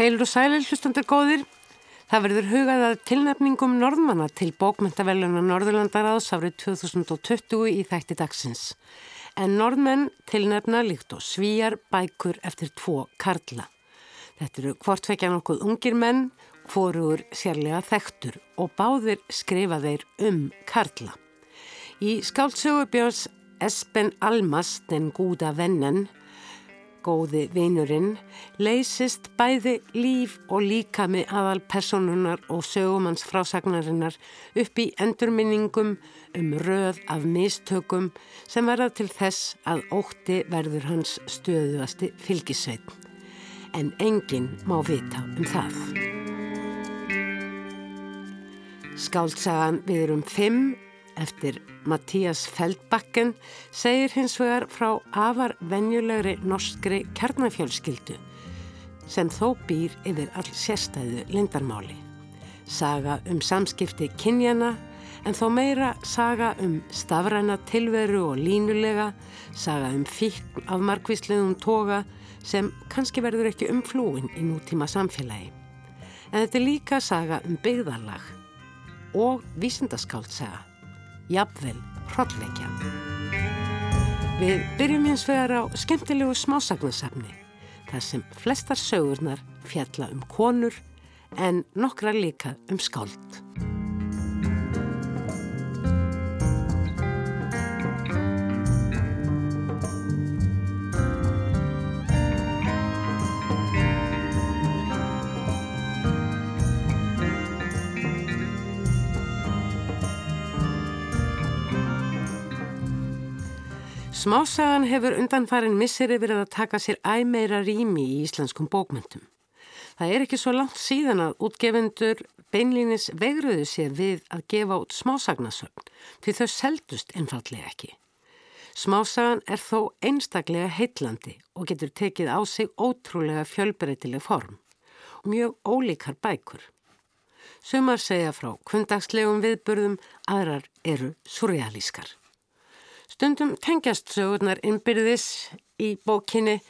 Heilur og sælir hlustandur góðir. Það verður hugað að tilnefningum norðmanna til bókmyndaveluna Norðurlandaraðs árið 2020 í þætti dagsins. En norðmenn tilnefna líkt og svíjar bækur eftir tvo karla. Þetta eru hvortvekja nokkuð ungir menn, hvorur sérlega þektur og báðir skrifa þeir um karla. Í skáltsögu björns Espen Almas, den gúda vennen, góði vinurinn, leysist bæði líf og líkami aðal personunar og sögumanns frásagnarinnar upp í endurminningum um röð af mistökum sem verða til þess að ótti verður hans stöðuasti fylgisveit. En enginn má vita um það. Skáltsagan við erum fimm eftir Mattías Feldbakken segir hins vegar frá afar venjulegri norskri kjarnafjölskyldu sem þó býr yfir all sérstæðu lindarmáli. Saga um samskipti kynjana en þó meira saga um stafræna tilveru og línulega, saga um fíkn af markvíslegum toga sem kannski verður ekki umflúin í nútíma samfélagi. En þetta er líka saga um byggðarlag og vísindaskáltsaga jafnvel hrollvekja. Við byrjum hins vegar á skemmtilegu smásagnasafni þar sem flestar sögurnar fjalla um konur en nokkra líka um skáld. Smásagan hefur undanfarin missir yfir að taka sér æmeira rými í íslenskum bókmyndum. Það er ekki svo langt síðan að útgefendur beinlínis vegruðu sér við að gefa út smásagnasögn því þau seldust einfallega ekki. Smásagan er þó einstaklega heitlandi og getur tekið á sig ótrúlega fjölbreytileg form og mjög ólíkar bækur. Sumar segja frá kundagslegum viðburðum, aðrar eru surrealískar. Stundum tengjast sögurnar innbyrðis í bókinni,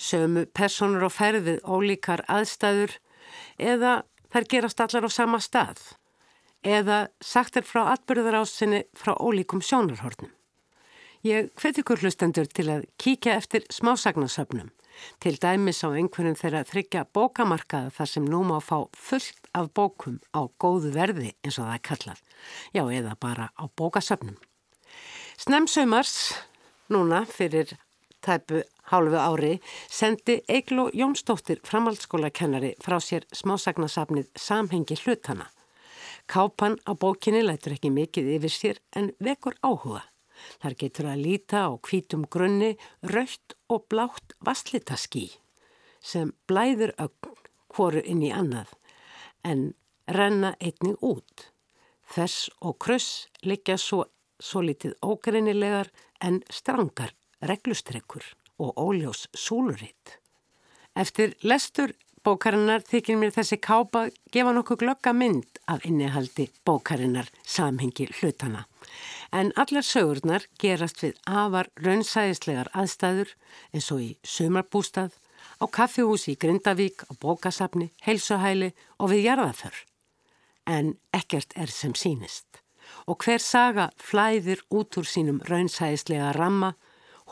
sömu personur og ferðið ólíkar aðstæður eða þær gerast allar á sama stað eða sagt er frá atbyrðarásinni frá ólíkum sjónarhornum. Ég hveti ykkur hlustendur til að kíkja eftir smásagnasöfnum, til dæmis á einhverjum þeirra þryggja bókamarkaða þar sem nú má fá fullt af bókum á góðu verði eins og það er kallað, já eða bara á bókasöfnum. Snemsöymars, núna fyrir tæpu hálfu ári, sendi Eglo Jónsdóttir framhaldsskólakennari frá sér smásagnasafnið Samhengi hlutana. Kápan á bókinni lætur ekki mikið yfir sér en vekur áhuga. Þar getur að líta á kvítum grunni, raukt og blátt vasslitaskí sem blæður ögn hvoru inn í annað en renna einnig út. Þess og kruss liggja svo svo litið ógreinilegar en strangar reglustrekkur og óljós súluritt. Eftir lestur bókarinnar þykir mér þessi kápa gefa nokkuð glögga mynd af innihaldi bókarinnar samhengi hlutana. En allar sögurnar gerast við afar raunsæðislegar aðstæður eins og í sömarbústað, á kaffihúsi í Grindavík, á bókasafni, heilsuhæli og við jarðaför. En ekkert er sem sínist og hver saga flæðir út úr sínum raunsæðislega ramma,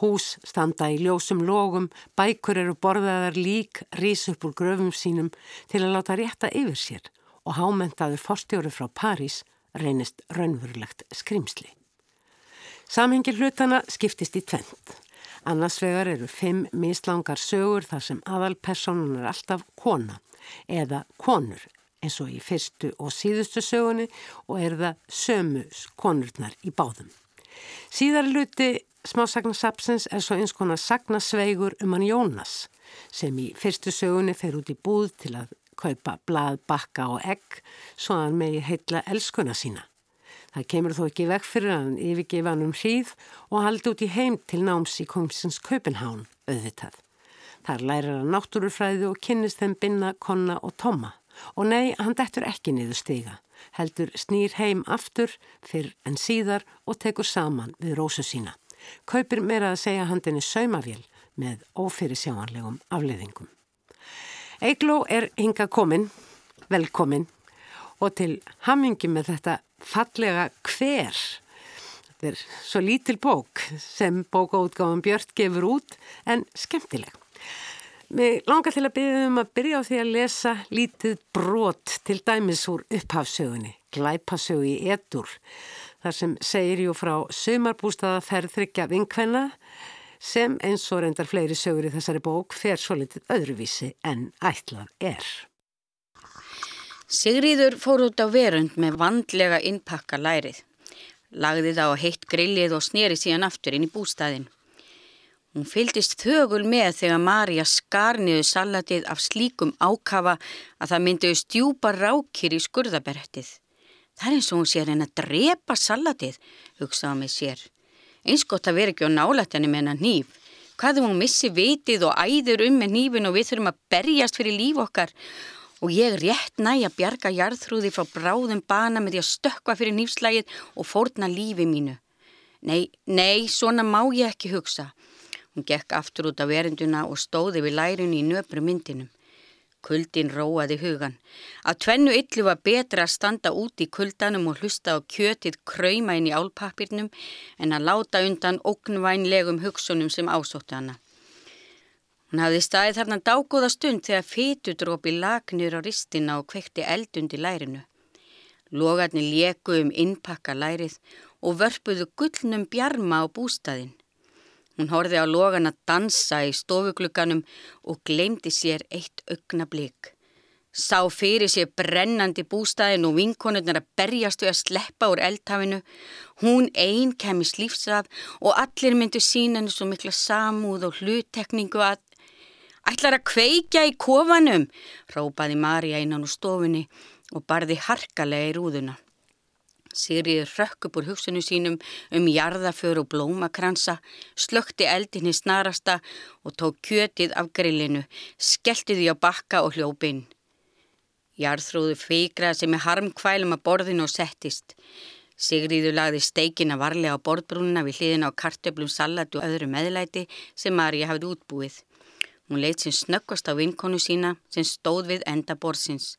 hús standa í ljósum logum, bækur eru borðaðar lík, rís upp úr gröfum sínum til að láta rétta yfir sér og hámentaður forstjóru frá París reynist raunverulegt skrimsli. Samhengi hlutana skiptist í tvent. Annars vegar eru fimm mislangar sögur þar sem aðalpersonan er alltaf kona eða konur eins og í fyrstu og síðustu sögunni og er það sömu konurnar í báðum. Síðar luti smásagnasapsins er svo eins konar sagnasveigur um hann Jónas sem í fyrstu sögunni fer út í búð til að kaupa blað, bakka og egg svo hann megi heitla elskuna sína. Það kemur þó ekki vekk fyrir hann yfirgefa hann um hríð og haldi út í heim til náms í kongsins Kaupenhán auðvitað. Þar lærir hann náttúrufræði og kynnist þeim binna, konna og tomma. Og nei, hann dettur ekki niður stiga, heldur snýr heim aftur fyrr en síðar og tekur saman við rósu sína. Kaupir meira að segja handinni saumavél með ófyrir sjáanlegum afleðingum. Eigló er hinga komin, velkomin og til hamingi með þetta fallega hver. Þetta er svo lítil bók sem bókaútgáðan Björn gefur út en skemmtileg. Mér langar til að byrja um að byrja á því að lesa lítið brot til dæmis úr upphafsögunni, glæpasögu í etur, þar sem segir jú frá sömarbústaða ferðryggja vinkvenna sem eins og reyndar fleiri sögur í þessari bók fer svo litið öðruvísi en ætlað er. Sigriður fór út á verund með vandlega innpakka lærið. Lagði það á heitt grillið og sneri síðan aftur inn í bústæðin. Hún fyldist þögul með þegar Marja skarniðu salatið af slíkum ákafa að það myndiðu stjúpa rákir í skurðaberettið. Það er eins og hún sér henn að drepa salatið, hugsaða með sér. Eins gott að vera ekki á nálættinu með hennar nýf. Hvað ef hún missi vitið og æður um með nýfin og við þurfum að berjast fyrir líf okkar og ég rétt næ að bjarga jarðhrúði frá bráðum bana með því að stökka fyrir nýfslægið og fórna lífi mínu. Nei, nei, svona má ég ekki hugsa. Hún gekk aftur út af verenduna og stóði við lærinu í nöpru myndinum. Kuldin róaði hugan. Að tvennu yllu var betra að standa út í kuldanum og hlusta á kjötið krauma inn í álpapirnum en að láta undan ógnvænlegum hugsunum sem ásóttu hana. Hún hafði staðið þarna dágóða stund þegar fytudrópi lagnir á ristina og kvekti eldundi lærinu. Logarni leku um innpakka lærið og vörpuðu gullnum bjarma á bústaðin. Hún horfi á logan að dansa í stofuglugganum og glemdi sér eitt augna blik. Sá fyrir sér brennandi bústæðin og vinkonurnar að berjast við að sleppa úr eldhafinu. Hún einn kemi slífsaf og allir myndu sína henni svo mikla samúð og hluttekningu að Ætlar að kveikja í kofanum, rópaði Marja innan úr stofunni og barði harkalega í rúðuna. Sigriður rökk upp úr hugsunum sínum um jarðaför og blómakransa, slökti eldinni snarasta og tók kjötið af grillinu, skellti því á bakka og hljópinn. Jarðrúðu feikraði sem er harmkvælum að borðinu og settist. Sigriður lagði steikina varlega á borðbrúnina við hliðina á kartöblum salatu og öðru meðlæti sem Marja hafði útbúið. Hún leitt sem snöggast á vinkonu sína sem stóð við enda borðsins.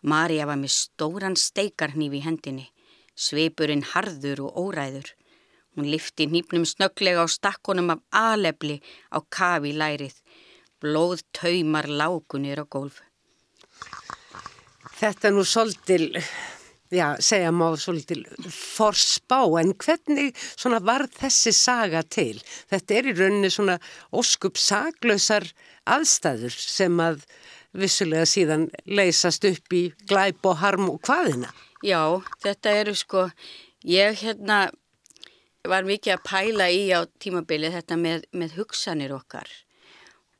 Marja var með stóran steikarnýf í hendinni. Sveipurinn harður og óræður. Hún lifti nýpnum snögglega á stakkonum af alefli á kafi lærið. Blóð taumar lágunir á gólf. Þetta nú svolítil, já, segja má svolítil forspá, en hvernig svona var þessi saga til? Þetta er í rauninni svona óskup saglösar aðstæður sem að vissulega síðan leysast upp í glæp og harm og hvaðina? Já, þetta eru sko, ég hérna var mikið að pæla í á tímabilið þetta með, með hugsanir okkar.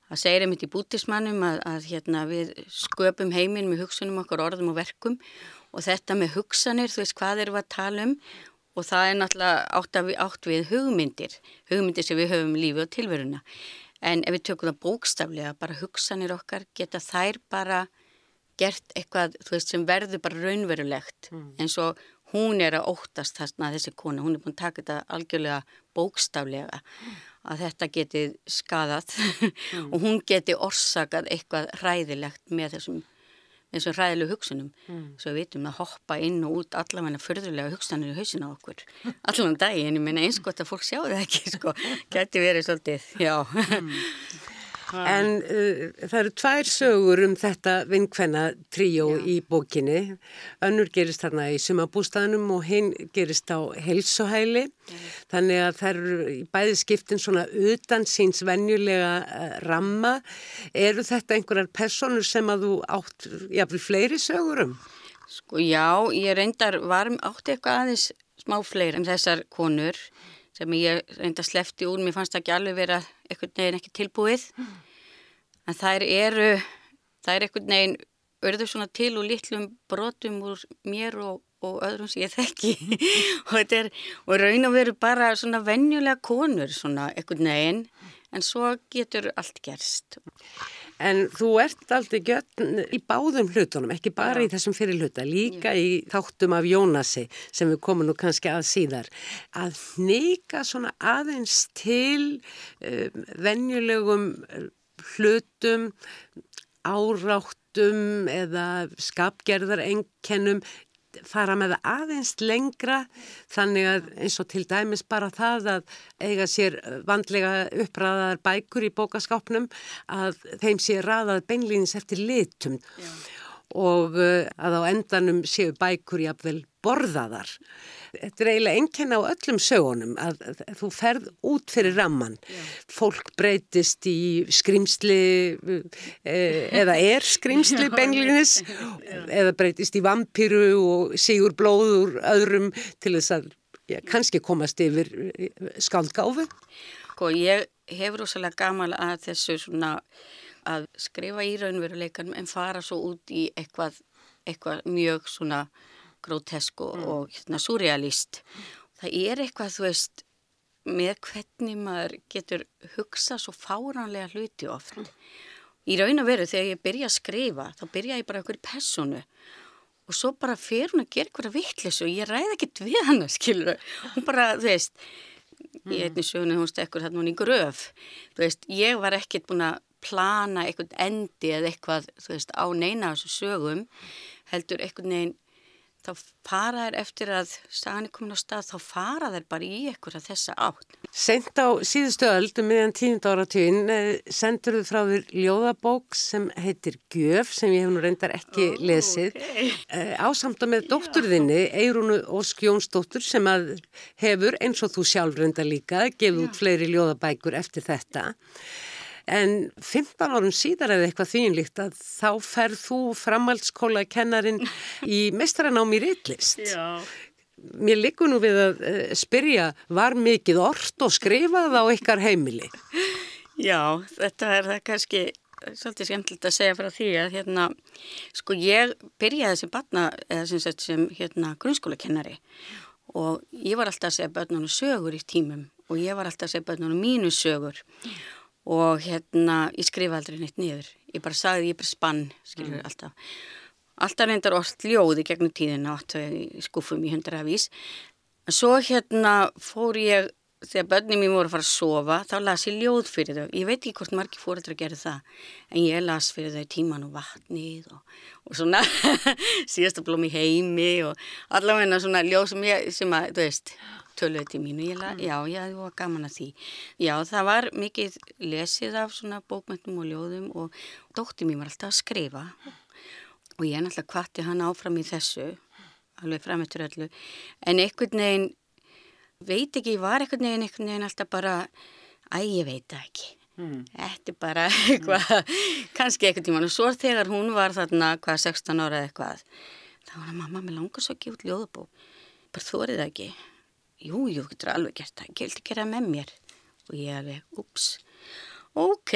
Það segir einmitt í bútismannum að, að hérna, við sköpum heiminn með hugsunum okkar orðum og verkum og þetta með hugsanir, þú veist hvað erum við að tala um og það er náttúrulega átt, við, átt við hugmyndir, hugmyndir sem við höfum um lífi og tilveruna. En ef við tökum það bókstaflega, bara hugsanir okkar, geta þær bara gert eitthvað veist, sem verður bara raunverulegt mm. eins og hún er að óttast þarna þessi kona, hún er búin að taka þetta algjörlega bókstaflega mm. að þetta geti skadat mm. og hún geti orsakað eitthvað ræðilegt með þessum, þessum ræðilegu hugsunum mm. svo við vitum að hoppa inn og út allavega förðulega hugsanir í hausina okkur allavega daginn, ég minna eins gott að fólk sjá það ekki sko, geti verið svolítið, já mm. En uh, það eru tvær sögur um þetta vinkvenna tríó í bókinni. Önnur gerist þarna í sumabústæðanum og hinn gerist á helsuhæli. Já. Þannig að það eru í bæði skiptin svona utan síns venjulega uh, ramma. Eru þetta einhverjar personur sem að þú átt, jáfnvel fleiri sögurum? Sko já, ég reyndar varm átti eitthvað aðeins smá fleiri en þessar konur sem ég reynda slefti úr, mér fannst það ekki alveg vera eitthvað neginn ekki tilbúið. En þær eru það er eitthvað neginn örður svona til og litlum brotum úr mér og, og öðrum sem ég þekki. Og þetta er og raun og veru bara svona vennjulega konur svona eitthvað neginn en svo getur allt gerst En þú ert aldrei gjörn í báðum hlutunum, ekki bara Já. í þessum fyrir hluta, líka Já. í þáttum af Jónasi sem við komum nú kannski að síðar, að neyka svona aðeins til um, venjulegum hlutum áráttum eða skapgerðarenkennum fara með aðeins lengra þannig að eins og til dæmis bara það að eiga sér vandlega uppræðar bækur í bókaskápnum að þeim sé ræðað beinlýnins eftir litum Já. Og uh, að á endanum séu bækur jafnvel borðaðar. Þetta er eiginlega enkenna á öllum sögunum að, að, að þú ferð út fyrir ramman. Já. Fólk breytist í skrimsli e, eða er skrimsli benglinis eða breytist í vampýru og sigur blóður öðrum til þess að ja, kannski komast yfir e, skaldgáfu. Sko ég hefur ósalega gaman að þessu svona að skrifa í raunveruleikanum en fara svo út í eitthvað, eitthvað mjög svona grótesk og, mm. og hérna, surrealist. Það er eitthvað, þú veist, með hvernig maður getur hugsað svo fáranlega hluti oft. Mm. Í raun og veru þegar ég byrja að skrifa, þá byrja ég bara okkur í personu og svo bara fer hún að gera eitthvað vittlis og ég ræði ekkert við hann, skilur. Hún bara, þú veist, mm. í einni sögunu hún stekkur þarna hún í gröf. Þú veist, ég var ekkert búin að plana eitthvað endi eða eitthvað, þú veist, á neina þessu sögum heldur eitthvað neginn þá fara þær eftir að sagan er komin á stað, þá fara þær bara í ekkur að þessa átt. Sent á síðustu öldu um meðan tíund áratvín eh, sendur þú frá þér ljóðabók sem heitir Gjöf sem ég hef nú reyndar ekki oh, lesið okay. Eh, ásamta með dótturðinni Eirunu Ósk Jónsdóttur sem að hefur eins og þú sjálf reyndar líka gefið út fleiri ljóðabækur eftir þetta en 15 árum síðar eða eitthvað þínlíkt að þá ferð þú framhaldsskóla kennarin í mestaranámi reytlist. Já. Mér likur nú við að uh, spyrja, var mikið orrt og skrifað á ykkar heimili? Já, þetta er það kannski svolítið skemmtilegt að segja frá því að hérna, sko ég byrjaði sem batna, eða sem, sem hérna grunnskólakennari og ég var alltaf að segja börnunum sögur í tímum og ég var alltaf að segja börnunum mínu sögur og hérna, ég skrifa aldrei neitt niður. Ég bara sagði, ég bara spann skilur mm. alltaf. Alltaf reyndar orð ljóði gegnum tíðina átt í skúfum í hundrafís en svo hérna fór ég þegar börnum mín voru að fara að sofa þá las ég ljóð fyrir þau. Ég veit ekki hvort margir fórættur að gera það en ég las fyrir þau tíman og vatnið og, og svona síðasta blóm í heimi og allavega svona ljóð sem ég sem að, þú veist töluði til mínu, ég mm. já, já, það var gaman að því. Já, það var mikið lesið af svona bókmyndum og ljóðum og dótti mér var alltaf að skrifa og ég er náttúrulega kvatti hann áfram í þessu, alveg framöttur öllu, en einhvern veginn, veit ekki, ég var einhvern veginn, einhvern veginn alltaf bara, æ, ég veit það ekki. Mm. Þetta er bara eitthvað, mm. kannski eitthvað tíma og svo þegar hún var þarna hvað 16 ára eða eitthvað þá var það mamma, mér langar svo ekki út ljóðabók bara þórið það ekki jú, jú, getur alveg gert það, ekki vilti gera með mér. Og ég alveg, ups ok.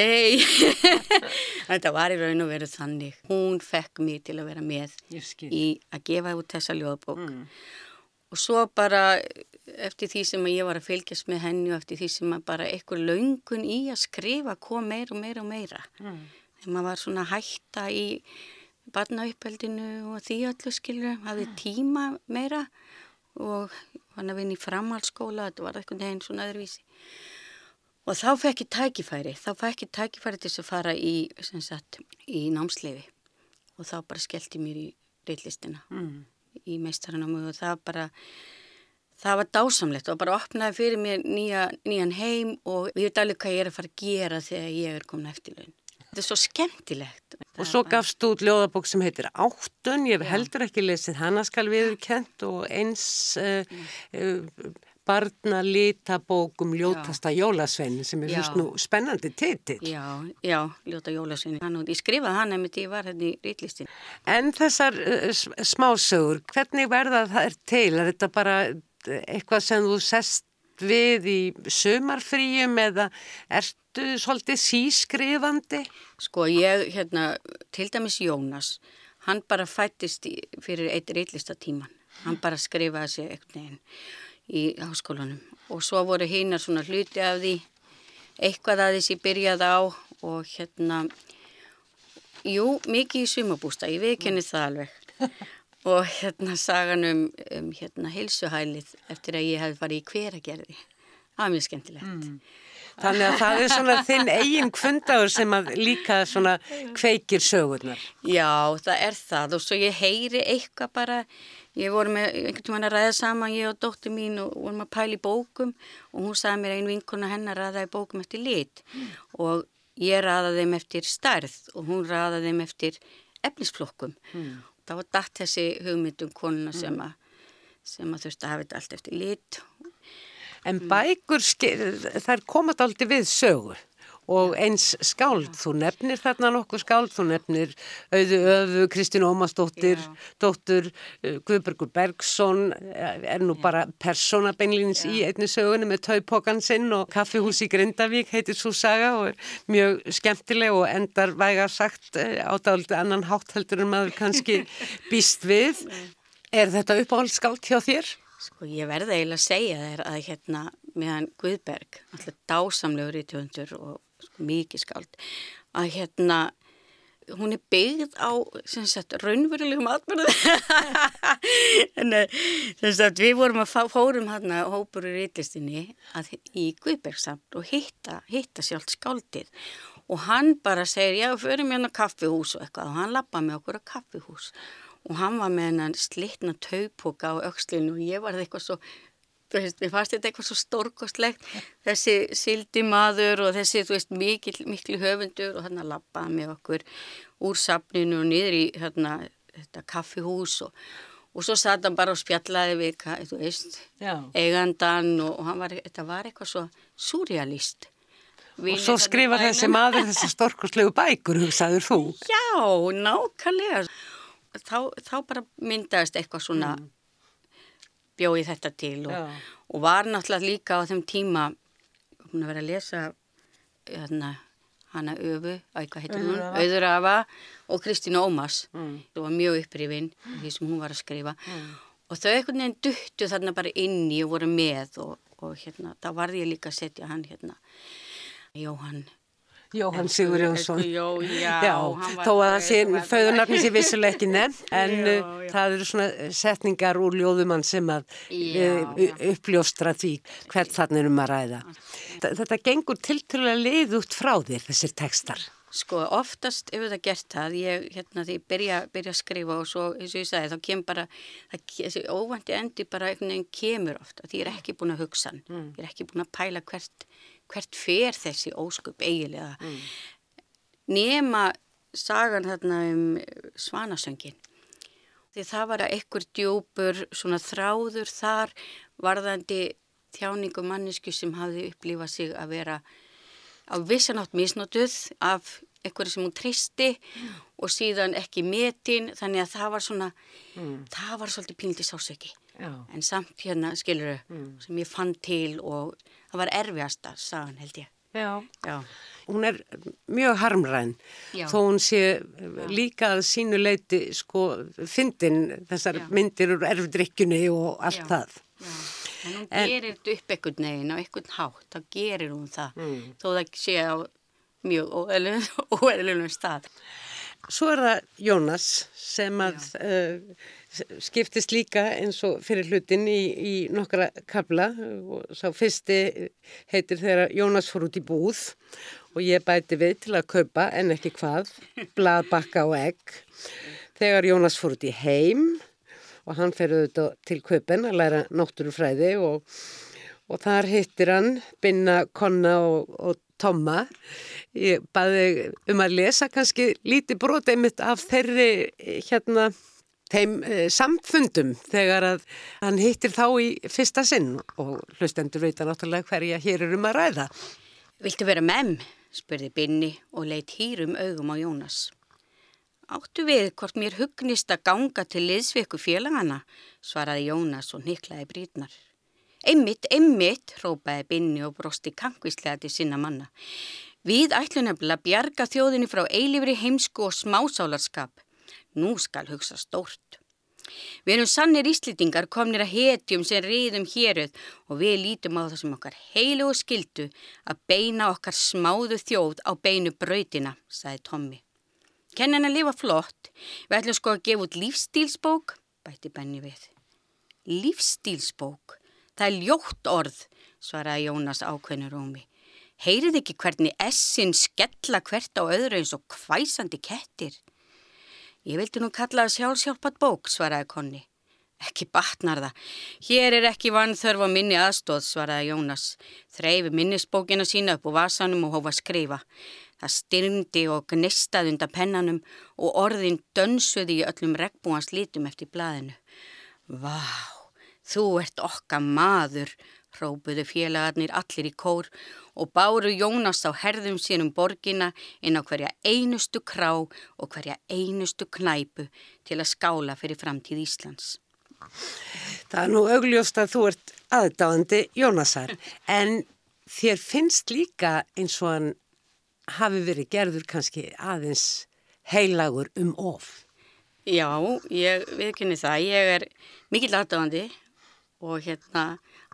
Þetta var í raun og veru þannig. Hún fekk mér til að vera með í að gefa út þessa ljóðbók mm. og svo bara eftir því sem ég var að fylgjast með henni og eftir því sem bara eitthvað laungun í að skrifa kom meira og meira og meira. Mm. þegar maður var svona hætta í barnauppheldinu og því öllu skilur hafði tíma meira og hann að vinna í framhaldsskóla, þetta var eitthvað neginn svona öðruvísi. Og þá fekk ég tækifæri, þá fekk ég tækifæri til að fara í, sagt, í námsleifi og þá bara skellti mér í reillistina mm. í meistaranámu og það bara, það var dásamlegt og bara opnaði fyrir mér nýja, nýjan heim og ég veit alveg hvað ég er að fara að gera þegar ég er komin eftir laun. Þetta er svo skemmtilegt. Og svo gafst þú út ljóðabók sem heitir Áttun, ég hef heldur ekki lesið hana skal viður kent og eins uh, uh, barna litabókum ljótasta jólasveinin sem er fyrst nú spennandi titill. Já, já, ljóta jólasveinin. Ég skrifaði hann ef ég var hérna í rítlistin. En þessar uh, smásögur, hvernig verða það til? Er þetta bara eitthvað sem þú sest við í sömarfríum eða ertu svolítið sískrifandi? Sko ég, hérna, til dæmis Jónas, hann bara fættist fyrir eitt reillistatíman. Hann bara skrifaði sig eitthvað neginn í háskólanum og svo voru hinnar svona hluti af því eitthvað að þessi byrjaði á og hérna, jú, mikið í sumabústa, ég viðkenni það alveg og hérna sagan um, um hérna heilsuhælið eftir að ég hef farið í hveragerði það var mjög skemmtilegt mm. Þannig að það er svona þinn eigin kvöndagur sem að líka svona kveikir sögurnar. Já, það er það og svo ég heyri eitthvað bara, ég voru með einhvern tíma að ræða saman, ég og dóttir mín og vorum að pæla í bókum og hún sagði mér einu vinkona hennar ræða í bókum eftir lit mm. og ég ræða þeim eftir stærð og hún ræða þeim eftir efnisflokkum. Mm. Var dætt þessi hugmyndum konuna sem að sem að þurfti að hafa þetta allt eftir lit. En bækur, þær komast aldrei við sögur og eins skáld, þú nefnir þarna nokkuð skáld, þú nefnir auðu öfu, Kristín Ómarsdóttir, dóttur uh, Guðbergur Bergson, er nú bara personabeinlýnins í einni sögunni með taupokkan sinn og kaffihús í Grindavík heitir svo saga og er mjög skemmtileg og endar væga sagt uh, ádáldið annan hátthöldur en maður kannski býst við. Er þetta uppáhaldsskált hjá þér? Sko ég verði eiginlega að segja þér að hérna meðan Guðberg, alltaf dásamlegur í tjóndur og sko, mikið skált, að hérna hún er byggð á sagt, raunverulegum atbyrðu en sagt, við vorum að fá, fórum hérna hópur í reytlistinni í Guðbergsamt og hitta, hitta sjálf skáldið. Og hann bara segir já, förum hérna kaffihús og eitthvað. Og hann lappa með okkur að kaffihús. Og hann var með hennan slittna taupoka á aukslinu og ég var eitthvað svo þú veist, mér fannst þetta eitthvað svo stórkostlegt þessi sildi maður og þessi, þú veist, mikil, miklu höfundur og hann að lappaði með okkur úr safninu og niður í hérna, þetta kaffihús og, og svo satt hann bara og spjallaði við, þú veist Já. eigandan og, og var, þetta var eitthvað svo surrealist Og svo skrifar þessi maður þessi stórkoslegu bækur, hugsaður þú? Já, nákvæmlega þá, þá bara myndaðist eitthvað svona mm. Bjóði þetta til og, og var náttúrulega líka á þeim tíma hún að vera að lesa hana, hana Öfu, eitthvað heitir hún, Öður Afa og Kristín Ómas mm. það var mjög upprifinn mm. því sem hún var að skrifa mm. og þau einhvern veginn duttu þarna bara inni og voru með og, og hérna, þá varði ég líka að setja hann hérna Jóhann Jóhann Sigur Jónsson já, já, þó að það sé föðunarni sé vissuleg ekki nefn en já, uh, það eru svona setningar úr ljóðumann sem að uh, uppljóstra því hvert þannig um að ræða. Þetta gengur til til að leiða út frá þér þessir tekstar Sko oftast ef það gert það ég hérna því byrja, byrja að skrifa og svo eins og ég sagði þá kemur bara það, þessi óvandi endi bara einhvern veginn kemur ofta því ég er ekki búin að hugsa mm. ég er ekki búin að pæla hvert hvert fer þessi ósköp eigilega mm. nema sagan þarna um svanasöngin því það var að ekkur djúpur svona þráður þar varðandi þjáningu mannesku sem hafði upplifað sig að vera á vissanátt misnotuð af eitthvað sem hún tristi mm. og síðan ekki metin þannig að það var svona mm. það var svolítið píldi sásöki en samt hérna skiluru mm. sem ég fann til og það var erfiðasta sagan held ég. Já. Já, hún er mjög harmræn Já. þó hún sé líka að sínu leiti sko fyndin þessar myndir úr erfdrykjunni og allt það. Já, en hún en, gerir þetta upp ekkert neginn á ekkert hátt, þá gerir hún það mm. þó það sé á mjög óeðlunum stað. Svo er það Jónas sem að uh, skiptist líka eins og fyrir hlutin í, í nokkra kabla og sá fyrsti heitir þegar Jónas fór út í búð og ég bæti við til að kaupa en ekki hvað, blad, bakka og egg. Þegar Jónas fór út í heim og hann fer auðvitað til kaupin að læra náttúrufræði og, og þar hittir hann Binna, Konna og, og Tomma. Ég baði um að lesa kannski lítið brot einmitt af þeirri hérna þeim e, samfundum þegar að hann hittir þá í fyrsta sinn og hlustendur veit að náttúrulega hverja hér er um að ræða. Viltu vera mem? spurði Binni og leitt hýrum augum á Jónas. Áttu við hvort mér hugnist að ganga til liðsveiku félagana, svaraði Jónas og niklaði brítnar. Einmitt, einmitt, rópaði Binni og brosti kankvíslega til sinna manna. Við ætlum nefnilega bjarga þjóðinni frá eilifri heimsku og smásálarskap. Nú skal hugsa stórt. Við erum sannir íslitingar komnir að hetjum sem riðum héruð og við lítum á það sem okkar heilu og skildu að beina okkar smáðu þjóð á beinu brautina, sagði Tommi. Kennan að lifa flott, við ætlum sko að gefa út lífstílsbók, bætti Benni við. Lífstílsbók, það er ljótt orð, svaraði Jónas ákveðnur ómi. Heyrið ekki hvernig essin skella hvert á öðru eins og hvæsandi kettir? Ég vildi nú kalla það sjálfsjálpat bók, svaraði Konni. Ekki batnar það. Hér er ekki vann þörf á minni aðstóð, svaraði Jónas. Þreifi minnisbókina sína upp úr vasanum og hófa skrifa. Það styrndi og gnistaði undan pennanum og orðin dönsuði í öllum regnbúans lítum eftir blaðinu. Vá, þú ert okka maður, hrópuðu félagarnir allir í kór og báru Jónas á herðum sér um borgina inn á hverja einustu krá og hverja einustu knæpu til að skála fyrir framtíð Íslands. Það er nú augljóst að þú ert aðdáðandi Jónasar en þér finnst líka eins og hann hafi verið gerður kannski aðeins heilagur um of. Já, ég viðkynni það. Ég er mikill aðdáðandi og hérna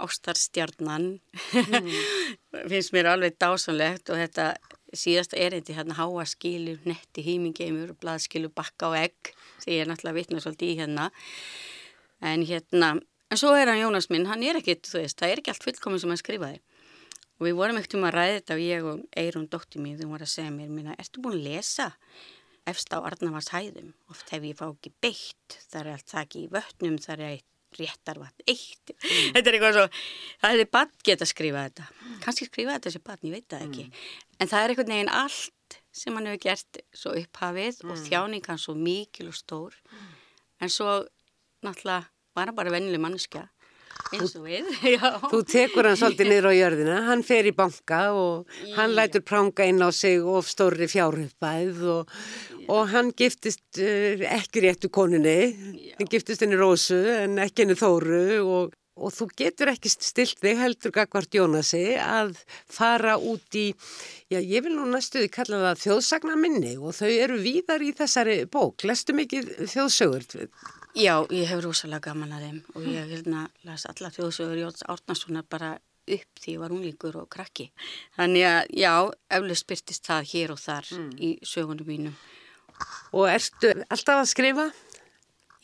ástarstjarnan. Mm. finnst mér alveg dásanlegt og þetta síðasta erindi hérna háaskilu, netti, hýmingeimur, blaðskilu, bakka og egg sem ég er náttúrulega vitna svolítið í hérna. En hérna, en svo er hann Jónas minn, hann er ekkit, þú veist, það er ekki allt fullkominn sem hann skrifaði. Og við vorum ekkert um að ræða þetta og ég og Eirun dótti mín, þú voru að segja mér, minna, ertu búin að lesa efst á Arnavars hæðum, oft hef ég fá ekki beitt, það er allt það ekki í vötnum, það er eitt réttarvatn eitt mm. þetta er eitthvað svo það hefði bann geta að skrifa þetta mm. kannski skrifa þetta sem bann, ég veit það ekki mm. en það er eitthvað neginn allt sem hann hefur gert svo upphafið og mm. þjáningan svo mikil og stór mm. en svo náttúrulega var hann bara vennileg mannskja eins og við Þú tekur hann svolítið niður á jörðina hann fer í banka og hann Já. lætur pranga inn á sig of stóri fjárhupæð og, og hann giftist uh, ekki réttu koninni hann giftist henni Rósu en ekki henni Þóru og, og þú getur ekki stilt þig heldur Gagvart Jónasi að fara út í Já, ég vil nú næstuði kalla það þjóðsagna minni og þau eru víðar í þessari bók. Lestu mikið þjóðsögur? Já, ég hef rosalega gaman að þeim og ég hérna las alla þjóðsögur Jóns Árnarssonar bara upp því ég var unlingur og krakki. Þannig að já, eflust spyrtist það hér og þar mm. í sögunum mínum. Og ertu alltaf að skrifa?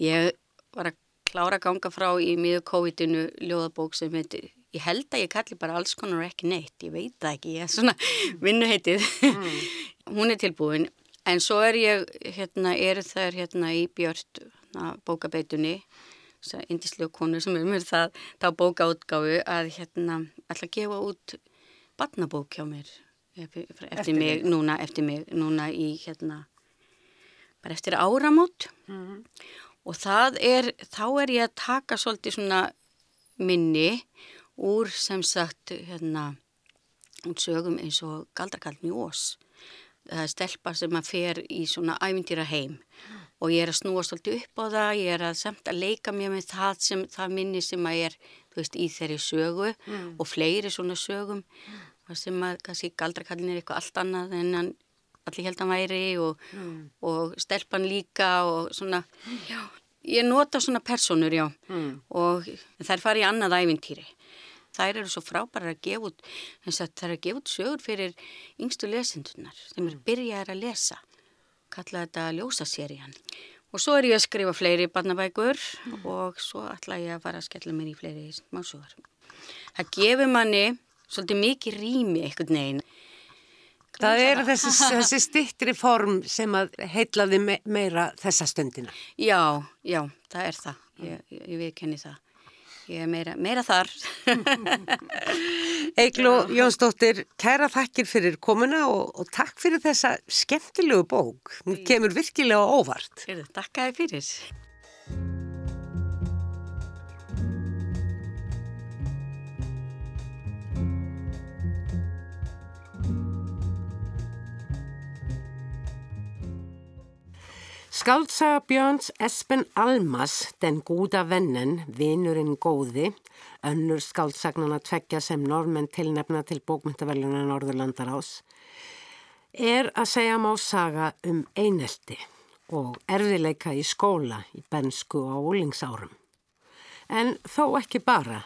Ég var að klára ganga frá í miður COVID-inu ljóðabók sem heitir, ég held að ég kalli bara alls konar ekki neitt, ég veit það ekki, ég er svona vinnuheitið. Mm. Hún er tilbúin en svo er ég, hérna, er það hérna í Björn bókabeitunni þessar indislu konu sem er mér það þá bókaútgáfu að hérna ætla að gefa út barnabók hjá mér eftir, eftir, mig, núna eftir mig, núna í hérna bara eftir áramót. Mm -hmm. og það er, þá er ég að taka svolítið svona minni úr sem sagt hérna hún sögum eins og Galdarkall Mjós það er stelpa sem að fer í svona ævindýra heim og ég er að snúa svolítið upp á það, ég er að samt að leika mér með það, sem, það minni sem að er veist, í þeirri sögu mm. og fleiri svona sögum mm. sem að kannski galdrakallin er eitthvað allt annað en hann allir held að væri og, mm. og stelpan líka og svona, já, ég nota svona personur, já, mm. og þær fari í annað ævintýri. Þær eru svo frábærar að gefa út, þess að það er að gefa út sögur fyrir yngstu lesendunar sem er mm. byrjaðar að lesa kalla þetta ljósaserían. Og svo er ég að skrifa fleiri barnabækur mm. og svo ætla ég að fara að skella mér í fleiri másugar. Það gefur manni svolítið mikið rými eitthvað neginn. Það er þessi, þessi stittri form sem að heitlaði me meira þessa stundina. Já, já, það er það. Ég, ég, ég viðkenni það. Ég er meira, meira þar. Eigló Jónsdóttir, kæra þakkir fyrir komuna og, og takk fyrir þessa skemmtilegu bók. Hún kemur virkilega óvart. Takk að þið fyrir. Skaldsaga Björns Espen Almas, den góða vennen, vinurinn góði, önnur skaldsagnana tveggja sem normenn tilnefna til bókmyndaveljuna Norðurlandar ás, er að segja má saga um einelti og erfileika í skóla í bensku á úlingsárum. En þó ekki bara,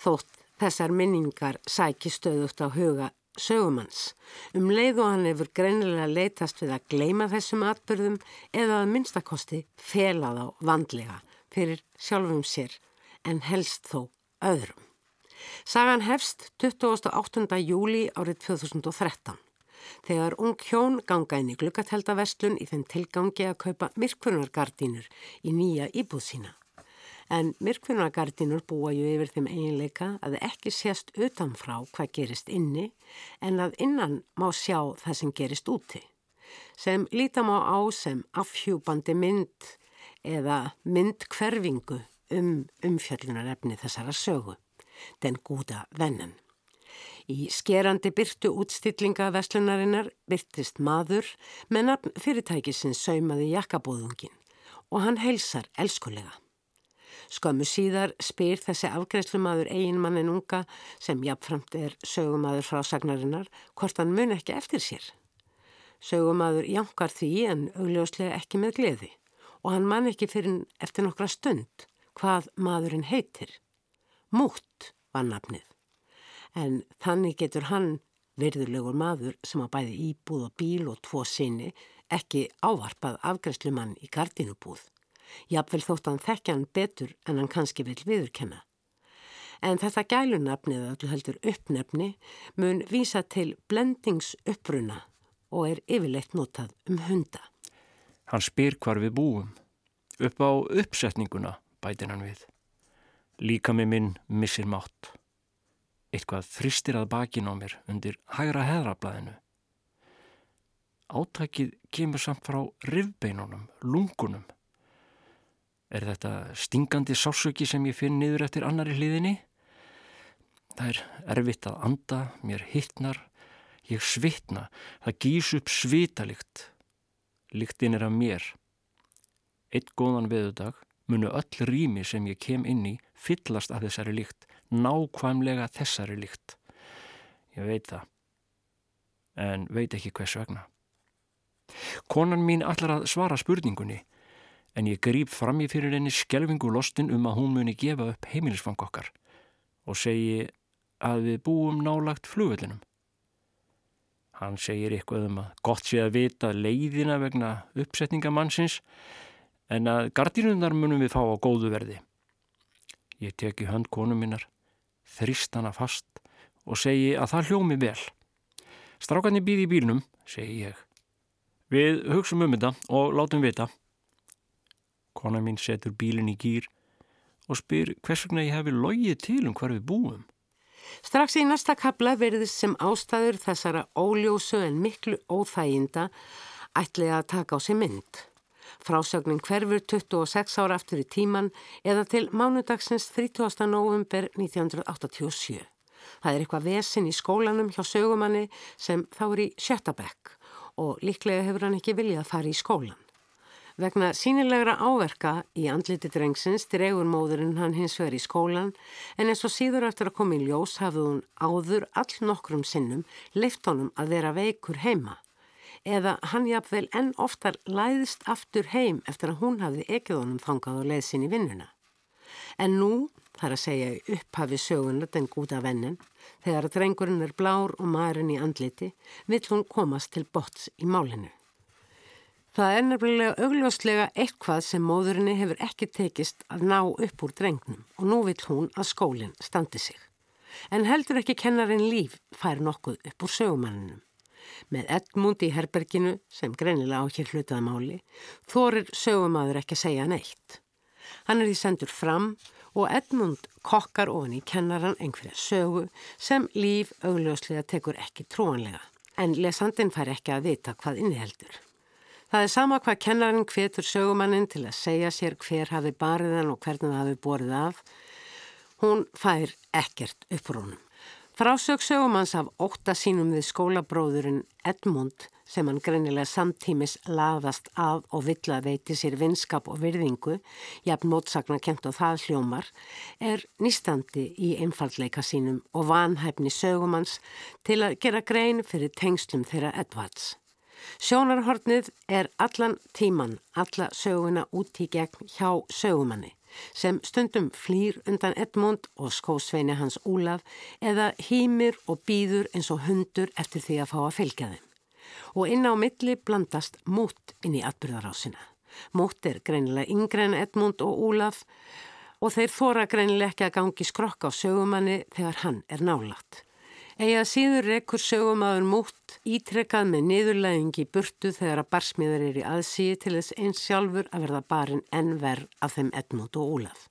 þótt þessar minningar sæki stöðugt á huga sögumanns. Um leið og hann hefur greinilega leitast við að gleima þessum atbyrðum eða að minnstakosti fela þá vandlega fyrir sjálfum sér en helst þó öðrum. Sagan hefst 28. júli árið 2013 þegar ung hjón ganga inn í glukkateldaverslun í þenn tilgangi að kaupa myrkvunargardínur í nýja íbúð sína. En myrkvunargardínur búa ju yfir þeim eiginleika að ekki sést utanfrá hvað gerist inni en að innan má sjá það sem gerist úti. Sem lítam á á sem afhjúbandi mynd eða myndkverfingu um umfjöllunarefni þessara sögu, den gúda vennan. Í skerandi byrtu útstillinga veslunarinnar byrtist maður með nafn fyrirtækisins saumaði jakkabóðungin og hann heilsar elskulega. Skömmu síðar spyr þessi afgreifslumadur eiginmannin unga sem jafnframt er sögumadur frá sagnarinnar hvort hann mun ekki eftir sér. Sögumadur jankar því en augljóslega ekki með gleði og hann man ekki fyrir eftir nokkra stund hvað maðurinn heitir. Mútt var nafnið. En þannig getur hann, virðulegur maður sem á bæði íbúð og bíl og tvo sinni, ekki ávarpað afgræslumann í gardinubúð. Jafnvel þótt hann þekkja hann betur en hann kannski vil viðurkenna. En þetta gælunafnið öllu heldur uppnefni mun vísa til blendingsuppbruna og er yfirleitt notað um hunda. Hann spyr hvar við búum. Upp á uppsetninguna bætir hann við. Líka með minn missir mátt. Eitthvað þristir að bakin á mér undir hægra heðrablaðinu. Átækið kemur samt frá rivbeinunum, lungunum. Er þetta stingandi sásöki sem ég finn niður eftir annari hliðinni? Það er erfitt að anda, mér hittnar, ég svitna, það gís upp svitalikt. Liktinn er af mér. Eitt góðan veðudag munu öll rými sem ég kem inn í fyllast af þessari líkt, nákvæmlega þessari líkt. Ég veit það, en veit ekki hvers vegna. Konan mín allar að svara spurningunni, en ég grýp fram í fyrir henni skjelvingu lostin um að hún muni gefa upp heimilisfang okkar og segi að við búum nálagt flugvellinum. Hann segir eitthvað um að gott sé að vita leiðina vegna uppsetningamannsins en að gardínundar munum við fá á góðu verði. Ég teki hönd konu minnar, þrýst hana fast og segi að það hljómi vel. Strákarnir býði í bílnum, segi ég. Við hugsum um þetta og látum vita. Kona mín setur bílinn í gýr og spyr hvers vegna ég hefi logið til um hvar við búum. Strax í næsta kabla verðist sem ástæður þessara óljósu en miklu óþæginda ætlega að taka á sig mynd. Frásögnin hverfur 26 ára aftur í tíman eða til mánudagsins 30. november 1987. Það er eitthvað vesin í skólanum hjá sögumanni sem þá er í sjötabekk og líklega hefur hann ekki viljað að fara í skólan. Vegna sínilegra áverka í andliti drengsins dregur móðurinn hann hins vegar í skólan en eins og síður eftir að koma í ljós hafði hún áður all nokkrum sinnum leift honum að vera veikur heima eða hann jafnvel enn oftar læðist aftur heim eftir að hún hafði ekið honum þangað og leið í vinnuna. En nú, þar að segja upphafi sögunar den gúta vennin, þegar drengurinn er blár og maðurinn í andliti, vill hún komast til bots í málinu. Það er nefnilega augljóslega eitthvað sem móðurinni hefur ekki tekist að ná upp úr drengnum og nú vill hún að skólinn standi sig. En heldur ekki kennarin líf fær nokkuð upp úr sögumanninum. Með Edmund í herberginu, sem greinilega á hér hlutaða máli, þorir sögumadur ekki að segja neitt. Hann er því sendur fram og Edmund kokkar ofan í kennaran einhverja sögu sem líf augljóslega tekur ekki trúanlega. En lesandin fær ekki að vita hvað inniheldur. Það er sama hvað kennarin hvetur sögumannin til að segja sér hver hafi bariðan og hvernig það hafi borið af. Hún fær ekkert upprúnum. Frásög sögumanns af ótta sínum við skólabróðurinn Edmund sem hann greinilega samtímis laðast að og vill að veiti sér vinskap og virðingu, jafn mótsakna kent og það hljómar, er nýstandi í einfallleika sínum og vanhæfni sögumanns til að gera grein fyrir tengslum þeirra Edvards. Sjónarhornið er allan tíman, alla söguna út í gegn hjá sögumanni sem stundum flýr undan Edmund og skósveini hans Úlaf eða hýmir og býður eins og hundur eftir því að fá að fylgja þeim. Og inn á milli blandast mútt inn í atbyrðarásina. Mútt er greinilega yngre en Edmund og Úlaf og þeir þóra greinileg ekki að gangi skrokk á sögumanni þegar hann er nálagt. Ega síður rekkur sögumadur mútt ítrekkað með niðurlæðingi burtu þegar að barsmiðar er í aðsíði til þess eins sjálfur að verða barinn enn verð af þeim Edmund og Ólaf.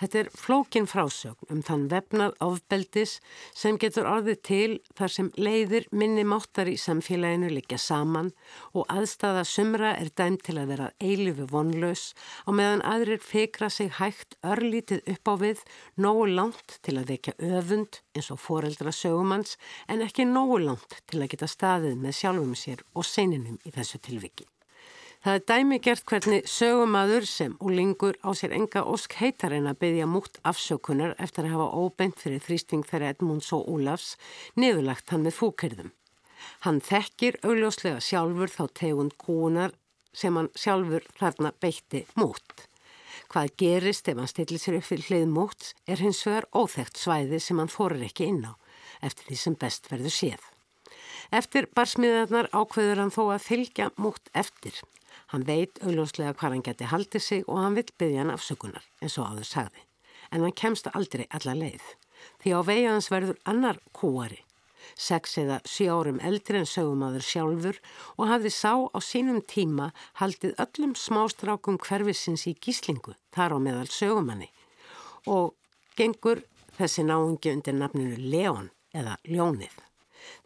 Þetta er flókin frásögn um þann vefnað ofbeldis sem getur orðið til þar sem leiðir minni máttar í samfélaginu liggja saman og aðstæða sumra er dæmt til að vera eilifu vonlaus og meðan aðrir fekra sig hægt örlítið upp á við nógu langt til að vekja öfund eins og foreldra sögumanns en ekki nógu langt til að geta staðið með sjálfum sér og seininum í þessu tilviki. Það er dæmi gert hvernig sögumadur sem úlingur á sér enga ósk heitar en að byggja mútt afsökunar eftir að hafa óbeint fyrir þrýsting þegar Edmunds og Ólafs niðurlagt hann með fúkerðum. Hann þekkir augljóslega sjálfur þá tegund kúunar sem hann sjálfur þarna beitti mútt. Hvað gerist ef hann stillir sér upp fyrir hlið mútt er hins vegar óþægt svæði sem hann fórir ekki inn á eftir því sem best verður séð. Eftir barsmiðarnar ákveður hann þó að fylgja mútt eftir. Hann veit augljóslega hvað hann geti haldið sig og hann vil byggja hann afsökunar, eins og áður sagði. En hann kemst aldrei alla leið. Því á vegi hans verður annar kúari, sex eða sjö árum eldri en sögumadur sjálfur og hafði sá á sínum tíma haldið öllum smástrákum hverfisins í gíslingu, þar á meðal sögumanni. Og gengur þessi náungi undir nafninu Leon eða Ljónið.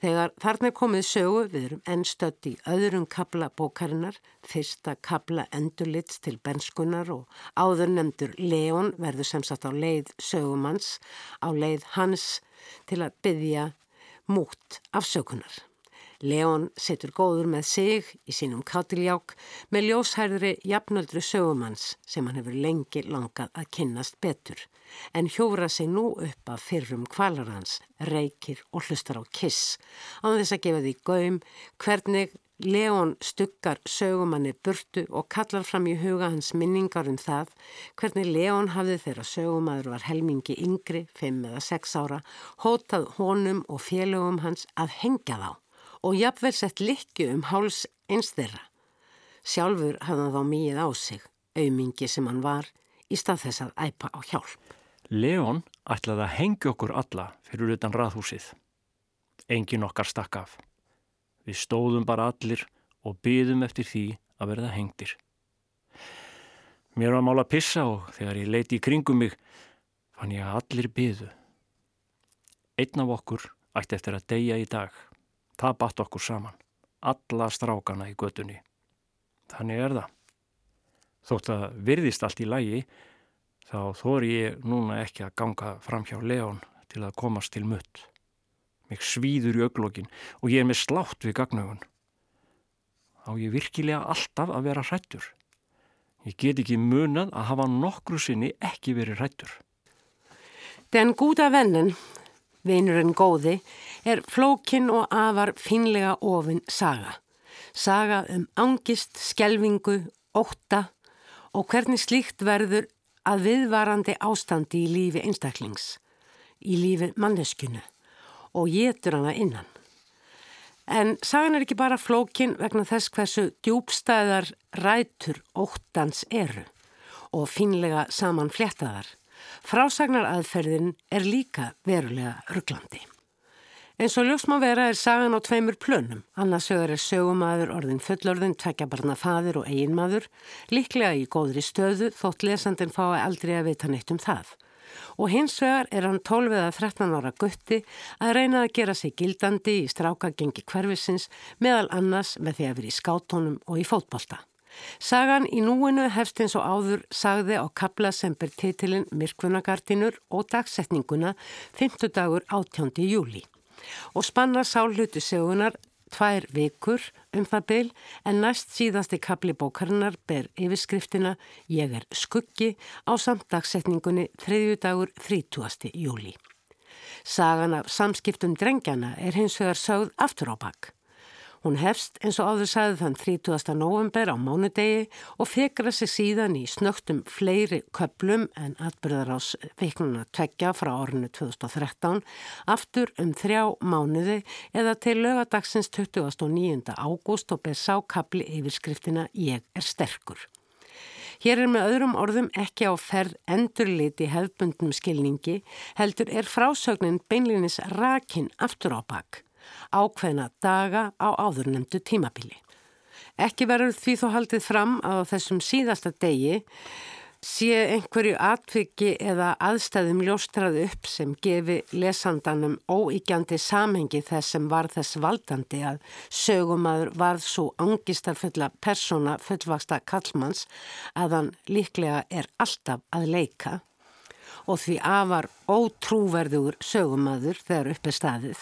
Þegar þarna komið sögu við erum ennstödd í öðrum kabla bókarinnar, fyrsta kabla endurlits til benskunar og áður nefndur Leon verður sem sagt á leið sögumanns, á leið hans til að byggja mút afsökunar. Leon setur góður með sig í sínum kátilják með ljóshærðri jafnöldru sögumanns sem hann hefur lengi langað að kynnast betur. En hjóra sig nú upp af fyrrum kvalarhans, reykir og hlustar á kiss. Á þess að gefa því gaum hvernig Leon stukkar sögumanni burtu og kallar fram í huga hans minningar um það hvernig Leon hafði þegar sögumadur var helmingi yngri, 5 eða 6 ára, hótað honum og félögum hans að hengja þá og jafnvel sett likju um háls eins þeirra. Sjálfur hafði hann þá mýið á sig, auðmingi sem hann var, í stað þess að æpa á hjálp. Leon ætlaði að hengja okkur alla fyrir utan raðhúsið. Engin okkar stakk af. Við stóðum bara allir og byðum eftir því að verða hengtir. Mér var mál að pissa og þegar ég leiti í kringum mig fann ég að allir byðu. Einn af okkur ætti eftir að deyja í dag. Það batt okkur saman. Alla strákana í göttunni. Þannig er það. Þótt að virðist allt í lægi þá þóri ég núna ekki að ganga fram hjá Leon til að komast til mutt. Mig svíður í auglokkin og ég er með slátt við gagnaugun. Á ég virkilega alltaf að vera hrættur. Ég get ekki munað að hafa nokkru sinni ekki verið hrættur. Den gúta vennen vinurinn góði, er flókin og afar finlega ofin saga. Saga um angist, skelvingu, óta og hvernig slíkt verður að viðvarandi ástandi í lífi einstaklings, í lífi manneskunu og getur hana innan. En sagan er ekki bara flókin vegna þess hversu djúbstæðar rætur óttans eru og finlega saman fléttaðar. Frásagnar aðferðin er líka verulega rugglandi. En svo ljósma vera er sagan á tveimur plönum. Annars sögur er sögumadur orðin fullorðin, tvekja barna fadir og eiginmadur, líklega í góðri stöðu þótt lesandin fái aldrei að vita neitt um það. Og hins vegar er hann 12 eða 13 ára gutti að reyna að gera sig gildandi í strákagengi hverfisins meðal annars með því að vera í skátónum og í fótbolta. Sagan í núinu hefst eins og áður sagði á kabla sem ber titilinn Mirkvunagardinur og dagsetninguna 5. dagur 18. júli og spannar sálhutu segunar tvær vikur um það byl en næst síðasti kabli bókarinnar ber yfirskriftina Ég er skuggi á samt dagsetningunni 3. dagur 30. júli. Sagan af samskiptum drengjana er hins vegar sögð aftur á bakk. Hún hefst eins og áður sagði þann 30. november á mánudegi og fekra sig síðan í snögtum fleiri köplum en atbyrðar ás veiknuna tveggja frá árinu 2013 aftur um þrjá mánuði eða til lögadagsins 29. ágúst og ber sákabli yfirskriftina Ég er sterkur. Hér er með öðrum orðum ekki á ferð endurliti hefbundnum skilningi, heldur er frásögnin beinlinis rakin aftur á bakk, ákveðna daga á áðurnemdu tímabili. Ekki verður því þó haldið fram að þessum síðasta degi sé einhverju atviki eða aðstæðum ljóstrað upp sem gefi lesandanum óíkjandi samhengi þess sem var þess valdandi að sögumadur varð svo angistarfulla persóna fullvaksta kallmanns að hann líklega er alltaf að leika og því afar ótrúverður sögumadur þegar upp er staðið.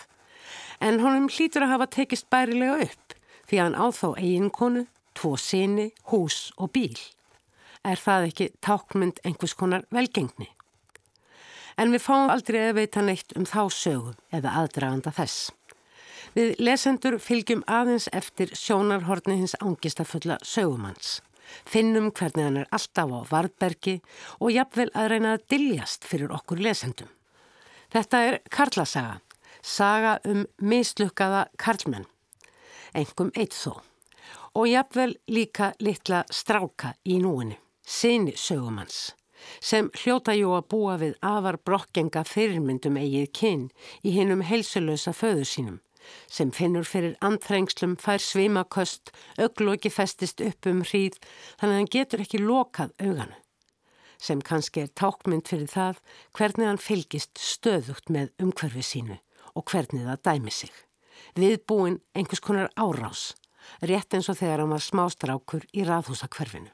En honum hlýtur að hafa tekist bærilega upp því hann áþá eiginkonu, tvo síni, hús og bíl er það ekki tákmynd einhvers konar velgengni. En við fáum aldrei að veita neitt um þá sögu eða aðdraganda þess. Við lesendur fylgjum aðeins eftir sjónarhorni hins ángistafulla sögumanns. Finnum hvernig hann er alltaf á varbergi og jafnvel að reyna að diljast fyrir okkur lesendum. Þetta er Karlasaga, saga um mislukkaða karlmenn, engum eitt þó, og jafnvel líka litla stráka í núinu sinni sögumanns, sem hljóta jú að búa við afar brokkenga fyrirmyndum eigið kinn í hinnum helsulösa föðu sínum, sem finnur fyrir andþrengslum, fær svimaköst, ögloki festist upp um hríð, þannig að hann getur ekki lokað auganu, sem kannski er tákmynd fyrir það hvernig hann fylgist stöðugt með umhverfi sínu og hvernig það dæmi sig. Viðbúin einhvers konar árás, rétt eins og þegar hann var smástrákur í raðhúsakverfinu.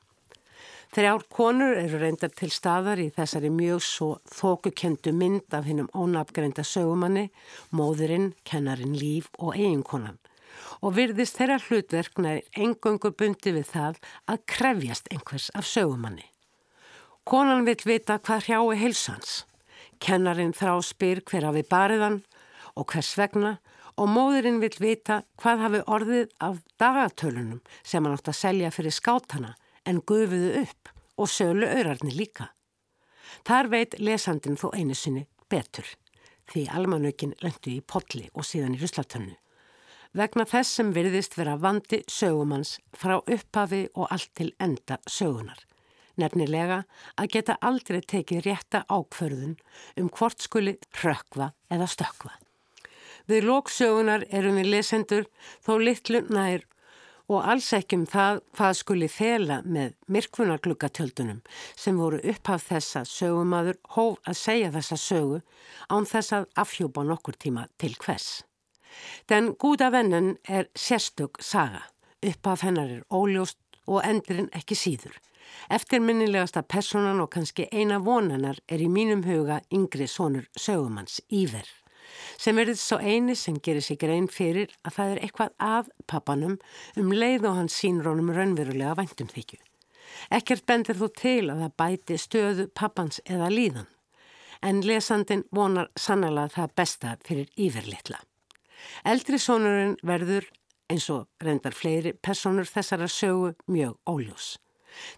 Þrjár konur eru reyndar til staðar í þessari mjög svo þókukendu mynd af hinnum ónafgreinda sögumanni, móðurinn, kennarin líf og eiginkonan. Og virðist þeirra hlutverkna er engöngu bundi við það að krefjast einhvers af sögumanni. Konan vil vita hvað hrjái heilsans. Kennarin þrá spyr hver hafi bariðan og hvers vegna og móðurinn vil vita hvað hafi orðið af dagatölunum sem hann átt að selja fyrir skátana en gufuðu upp og sölu auðrarnir líka. Þar veit lesandin þó einu sinni betur því almanökin lendu í potli og síðan í ruslatunnu. Vegna þess sem virðist vera vandi sögumanns frá upphafi og allt til enda sögunar. Nefnilega að geta aldrei tekið rétta ákförðun um hvort skuli rökva eða stökva. Við lóksögunar erum við lesendur þó litlu nær og alls ekki um það hvað skuli fela með myrkvunargluggatjöldunum sem voru upphaf þessa sögumadur hóf að segja þessa sögu án þess að afhjúpa nokkur tíma til hvers. Den gúda vennan er sérstök saga, upphaf hennar er óljóst og endurinn ekki síður. Eftirminnilegasta personan og kannski eina vonanar er í mínum huga yngri sonur sögumanns Íver sem verður svo eini sem gerir sig grein fyrir að það er eitthvað að pappanum um leið og hans sínrónum raunverulega væntum þykju. Ekkert bendir þú til að það bæti stöðu pappans eða líðan, en lesandin vonar sannlega það besta fyrir yfirlitla. Eldri sonurinn verður, eins og reyndar fleiri personur þessara sögu, mjög óljós.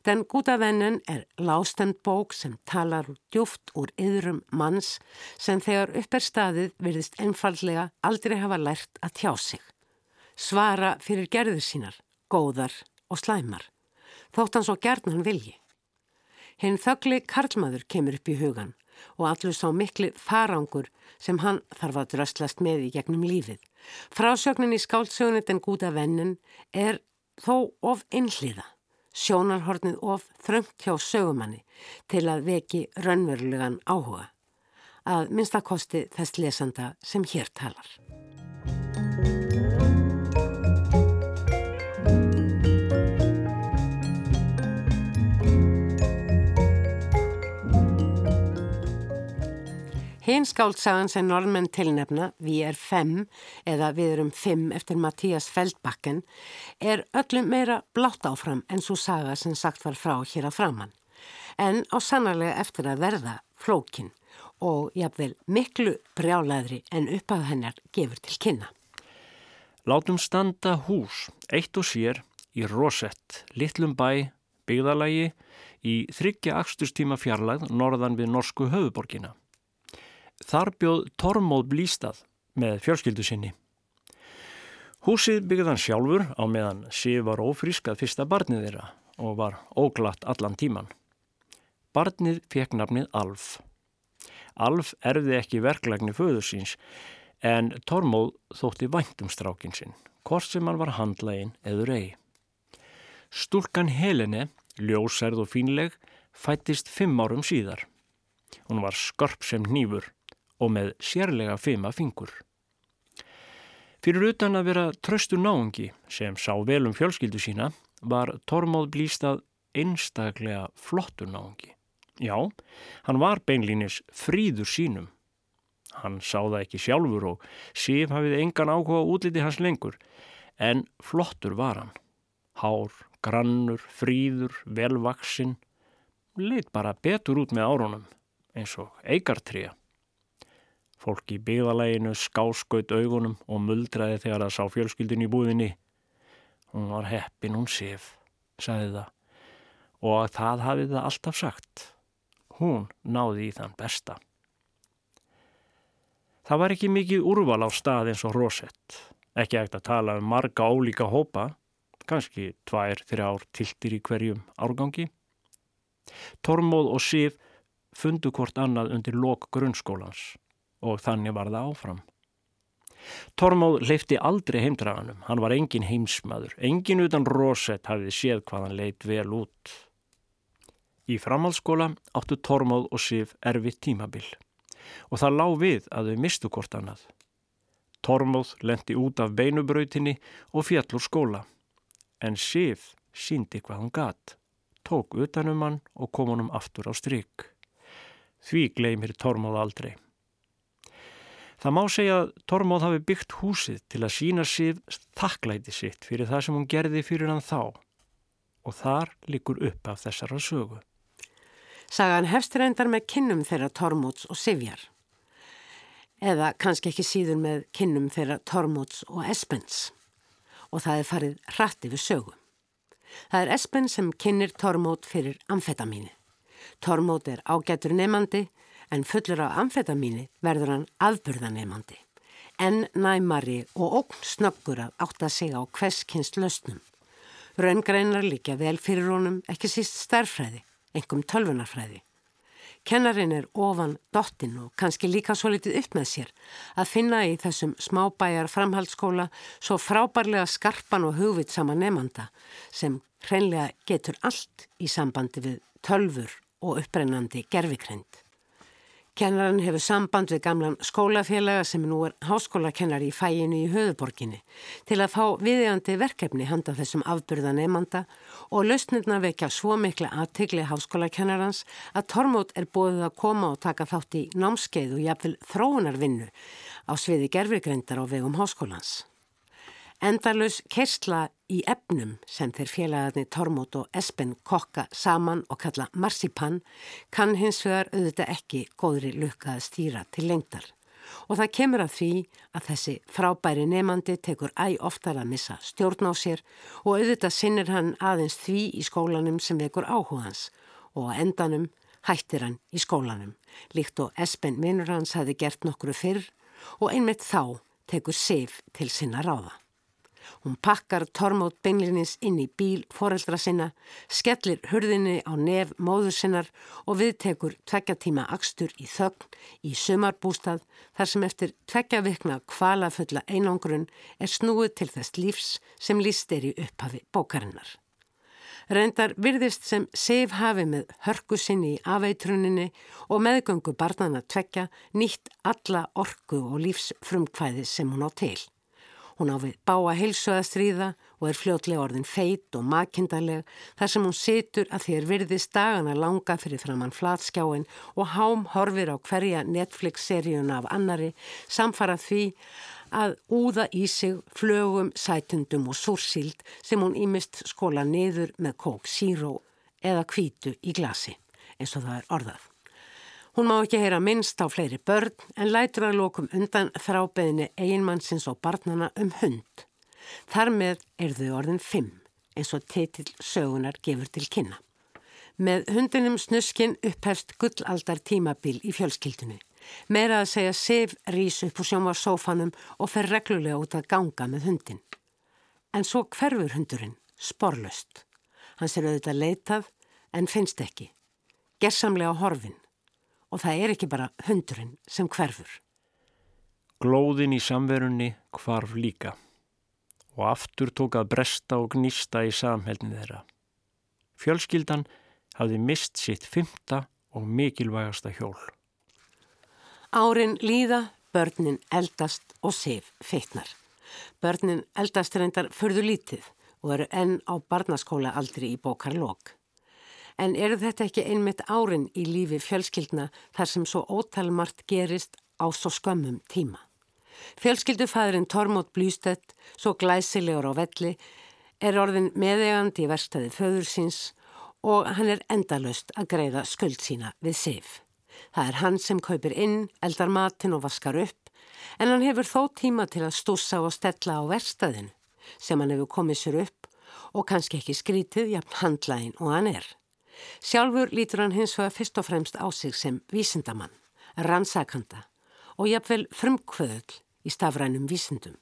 Den gúta vennen er lástend bók sem talar djúft úr yðrum manns sem þegar upp er staðið virðist einfallega aldrei hafa lært að tjá sig. Svara fyrir gerður sínar, góðar og slæmar, þótt hann svo gerðn hann vilji. Hinn þögli karlmaður kemur upp í hugan og allur sá mikli farangur sem hann þarf að dröstlast með í gegnum lífið. Frásögnin í skáltsögunni den gúta vennen er þó of einhliða sjónarhornið of þröngt hjá sögumanni til að veki raunverulegan áhuga. Að minnstakosti þess lesanda sem hér talar. Hinn skáltsagan sem normenn tilnefna, við er fem eða við erum fimm eftir Mattías Feldbakken, er öllum meira blátt áfram en svo saga sem sagt var frá hér að framann. En á sannarlega eftir að verða flókin og jafnvel miklu brjálaðri en uppað hennar gefur til kynna. Látum standa hús, eitt og sér, í Rosett, litlum bæ, byggðalagi, í þryggja axtustíma fjarlagð norðan við norsku höfuborgina. Þar bjóð Tormóð Blístað með fjölskyldu sinni. Húsið byggðan sjálfur á meðan Sif var ófrísk að fyrsta barnið þeirra og var óglatt allan tíman. Barnið fekk nafnið Alf. Alf erði ekki verklagni föður síns en Tormóð þótti væntum strákin sinn, hvort sem hann var handlægin eður ei. Stúlkan Helene, ljósærð og fínleg, fættist fimm árum síðar. Hún var skorp sem nýfur og með sérlega fima fingur. Fyrir utan að vera tröstu náungi sem sá vel um fjölskyldu sína var Tormóð blýstað einstaklega flottur náungi. Já, hann var beinlínis fríður sínum. Hann sá það ekki sjálfur og Sif hafið engan áhuga útliti hans lengur, en flottur var hann. Hár, grannur, fríður, velvaksinn, lit bara betur út með árunum, eins og eigartríja. Fólk í byggðalæginu skáskaut augunum og muldraði þegar það sá fjölskyldin í búðinni. Hún var heppin, hún Sif, sagði það, og það hafið það alltaf sagt. Hún náði í þann besta. Það var ekki mikið úrval á stað eins og Rosett. Ekki ekkert að tala um marga ólíka hópa, kannski tvær, þrjár tiltir í hverjum árgangi. Tormóð og Sif fundu hvort annað undir lok grunnskólans og þannig var það áfram. Tormóð leifti aldrei heimdraganum, hann var engin heimsmaður, engin utan Rosett hafið séð hvað hann leitt vel út. Í framhaldsskóla áttu Tormóð og Sif erfitt tímabil og það lág við að þau mistu hvort annað. Tormóð lendi út af beinubrautinni og fjallur skóla en Sif síndi hvað hann gatt, tók utanum hann og kom honum aftur á stryk. Því gleymir Tormóð aldrei. Það má segja að Tormóð hafi byggt húsið til að sína Sif þakklæti sitt fyrir það sem hún gerði fyrir hann þá og þar likur upp af þessara sögu. Sagan hefst reyndar með kinnum þeirra Tormóts og Sivjar. Eða kannski ekki síður með kinnum þeirra Tormóts og Espens. Og það er farið hratti við sögu. Það er Espen sem kinnir Tormót fyrir amfetamíni. Tormót er ágætur nefandi en fullur af amfetamíni verður hann afburðanemandi. En næmari og ógn snöggur að átta sig á hverskynst lausnum. Raungreinar líka vel fyrir honum ekki síst starfræði engum tölvunarfræði. Kennarin er ofan dottin og kannski líka svo litið upp með sér að finna í þessum smábæjar framhaldsskóla svo frábærlega skarpan og hugvitsama nefnanda sem hreinlega getur allt í sambandi við tölfur og upprennandi gerfikreind. Kennaran hefur samband við gamlan skólafélaga sem nú er háskólakennari í fæinu í höfuborginni til að fá viðjandi verkefni handa þessum afbyrðan nefnanda og lausnirna vekja svo mikla aðtegli háskólakennarans að Tormót er bóðið að koma og taka þátt í námskeið og jafnvel þróunarvinnu á sviði gerfikreindar á vegum háskólans. Endalus kersla í efnum sem þeir félagarnir Tormót og Espen kokka saman og kalla marsipan kann hins vegar auðvitað ekki góðri lukka að stýra til lengdar. Og það kemur að því að þessi frábæri nefandi tekur æg oftar að missa stjórn á sér og auðvitað sinnir hann aðeins því í skólanum sem vekur áhugans og að endanum hættir hann í skólanum. Líkt og Espen vinnur hans hafi gert nokkru fyrr og einmitt þá tekur Sif til sinna ráða. Hún pakkar tormót beinlinins inn í bíl foreldra sinna, skellir hurðinni á nef móður sinnar og viðtekur tvekja tíma akstur í þögn í sömarbústað þar sem eftir tvekja vikna kvalafulla einangrun er snúið til þess lífs sem líst er í upphafi bókarinnar. Reyndar virðist sem Seif hafi með hörku sinni í afeitruninni og meðgöngu barnana tvekja nýtt alla orku og lífsfrumkvæði sem hún á til. Hún á við báa heilsu að stríða og er fljótlega orðin feit og makindarleg þar sem hún situr að þér virðist dagana langa fyrir framann flatskjáin og hám horfir á hverja Netflix-seríuna af annari samfara því að úða í sig flögum, sætundum og súrsíld sem hún ímist skóla niður með kók síró eða kvítu í glasi eins og það er orðað. Hún má ekki heyra minnst á fleiri börn en lætur að lókum undan þrábeðinni eiginmannsins og barnana um hund. Þar með er þau orðin fimm eins og teitil sögunar gefur til kynna. Með hundinum snuskin upphefst gullaldar tímabil í fjölskyldunni. Meira að segja Sif rís upp úr sjónvarsófanum og fer reglulega út að ganga með hundin. En svo hverfur hundurinn, sporlust. Hans er auðvitað leitað en finnst ekki. Gersamlega horfin. Og það er ekki bara hundurinn sem hverfur. Glóðin í samverunni hvarf líka og aftur tók að bresta og gnýsta í samhælni þeirra. Fjölskyldan hafði mist sitt fymta og mikilvægasta hjól. Árin líða, börnin eldast og sif feitnar. Börnin eldast reyndar förðu lítið og eru enn á barnaskóla aldrei í bókarlokk. En eru þetta ekki einmitt árin í lífi fjölskyldna þar sem svo ótalmart gerist á svo skömmum tíma? Fjölskyldufæðurinn Tormót Blýstedt, svo glæsilegur á velli, er orðin meðegandi í verstaði föður síns og hann er endalust að greiða skuld sína við sif. Það er hann sem kaupir inn, eldar matin og vaskar upp, en hann hefur þó tíma til að stúsa og stella á verstaðinu sem hann hefur komið sér upp og kannski ekki skrítið jafn handlægin og hann er. Sjálfur lítur hann hins vegar fyrst og fremst á sig sem vísindamann, rannsakanda og jafnvel frumkvöðul í stafrænum vísindum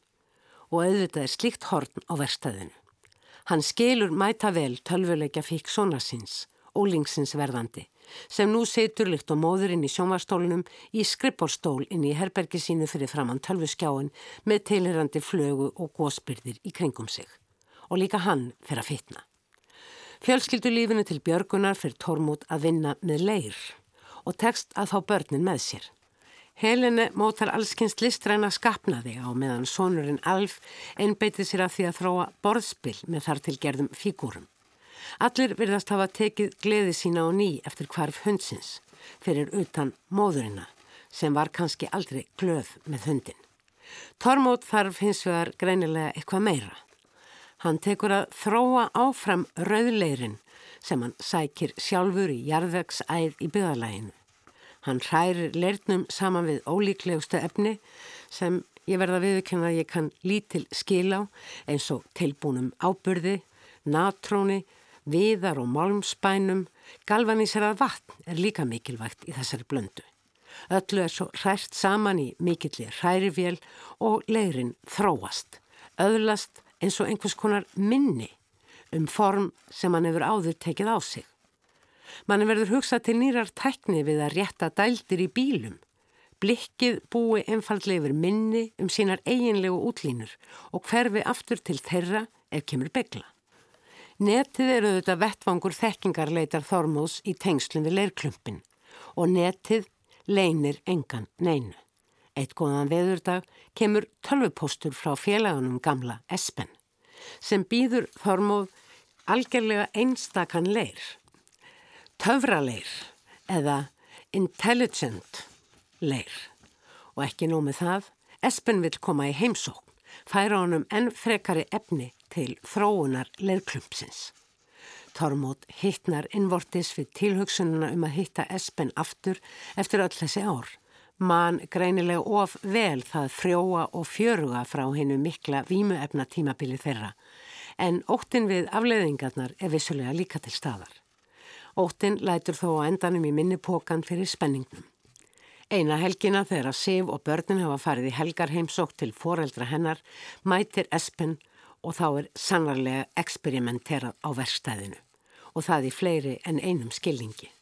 og auðvitað er slikt horn á verstaðinu. Hann skilur mæta vel tölvuleikja fík svona síns, ólingsins verðandi, sem nú setur líkt og móðurinn í sjónvarstólunum í skrippórstól inn í herbergi sínu fyrir framann tölvuskjáin með teilirandi flögu og gósbyrðir í kringum sig. Og líka hann fyrir að fitna. Fjölskyldulífinu til Björgunar fyrir Tormút að vinna með leir og tekst að fá börnin með sér. Helene mótar allskynst listræna skapnaði á meðan sonurinn Alf einbeitið sér að því að þróa borðspill með þar til gerðum fígúrum. Allir virðast hafa tekið gleði sína á ný eftir hvarf hundsins fyrir utan móðurina sem var kannski aldrei glöð með hundin. Tormót þarf hins vegar greinilega eitthvað meira. Hann tekur að þróa áfram rauðleirin sem hann sækir sjálfur í jarðvegsæð í byggðalæginu. Hann hrærir leirnum saman við ólíklegustu efni sem ég verða viðkynna að ég kann lítil skil á eins og tilbúnum ábyrði, natróni, viðar og málmspænum, galvaníserað vatn er líka mikilvægt í þessari blöndu. Öllu er svo hrært saman í mikillir hrærivél og leirin þróast, öðlast eins og einhvers konar minni um form sem hann hefur áður tekið á sig. Mann verður hugsað til nýrar tækni við að rétta dældir í bílum. Blikkið búi einfallega yfir minni um sínar eiginlegu útlínur og hverfi aftur til þeirra ef kemur begla. Netið eru þetta vettvangur þekkingarleitar þormós í tengslum við leirklumpin og netið leinir engan neinu. Eitt góðan veðurdag kemur tölvupóstur frá félagunum gamla Espen sem býður þormóð algjörlega einstakann leir töfraleir eða intelligent leir og ekki nómið það, Espen vil koma í heimsókn, færa honum enn frekari efni til þróunar leirklumpsins. Tormót hittnar innvortis við tilhugsununa um að hitta Espen aftur eftir öll þessi ár. Man greinilega of vel það frjóa og fjöruga frá hennu mikla vímuefna tímabili þeirra, en óttin við afleiðingarnar er vissulega líka til staðar. Óttin lætur þó á endanum í minnipokan fyrir spenningnum. Eina helgina þegar að Sif og börnin hafa farið í helgarheimsók til foreldra hennar mætir Espen og þá er sannarlega eksperimenterað á verstæðinu og það í fleiri en einum skilningi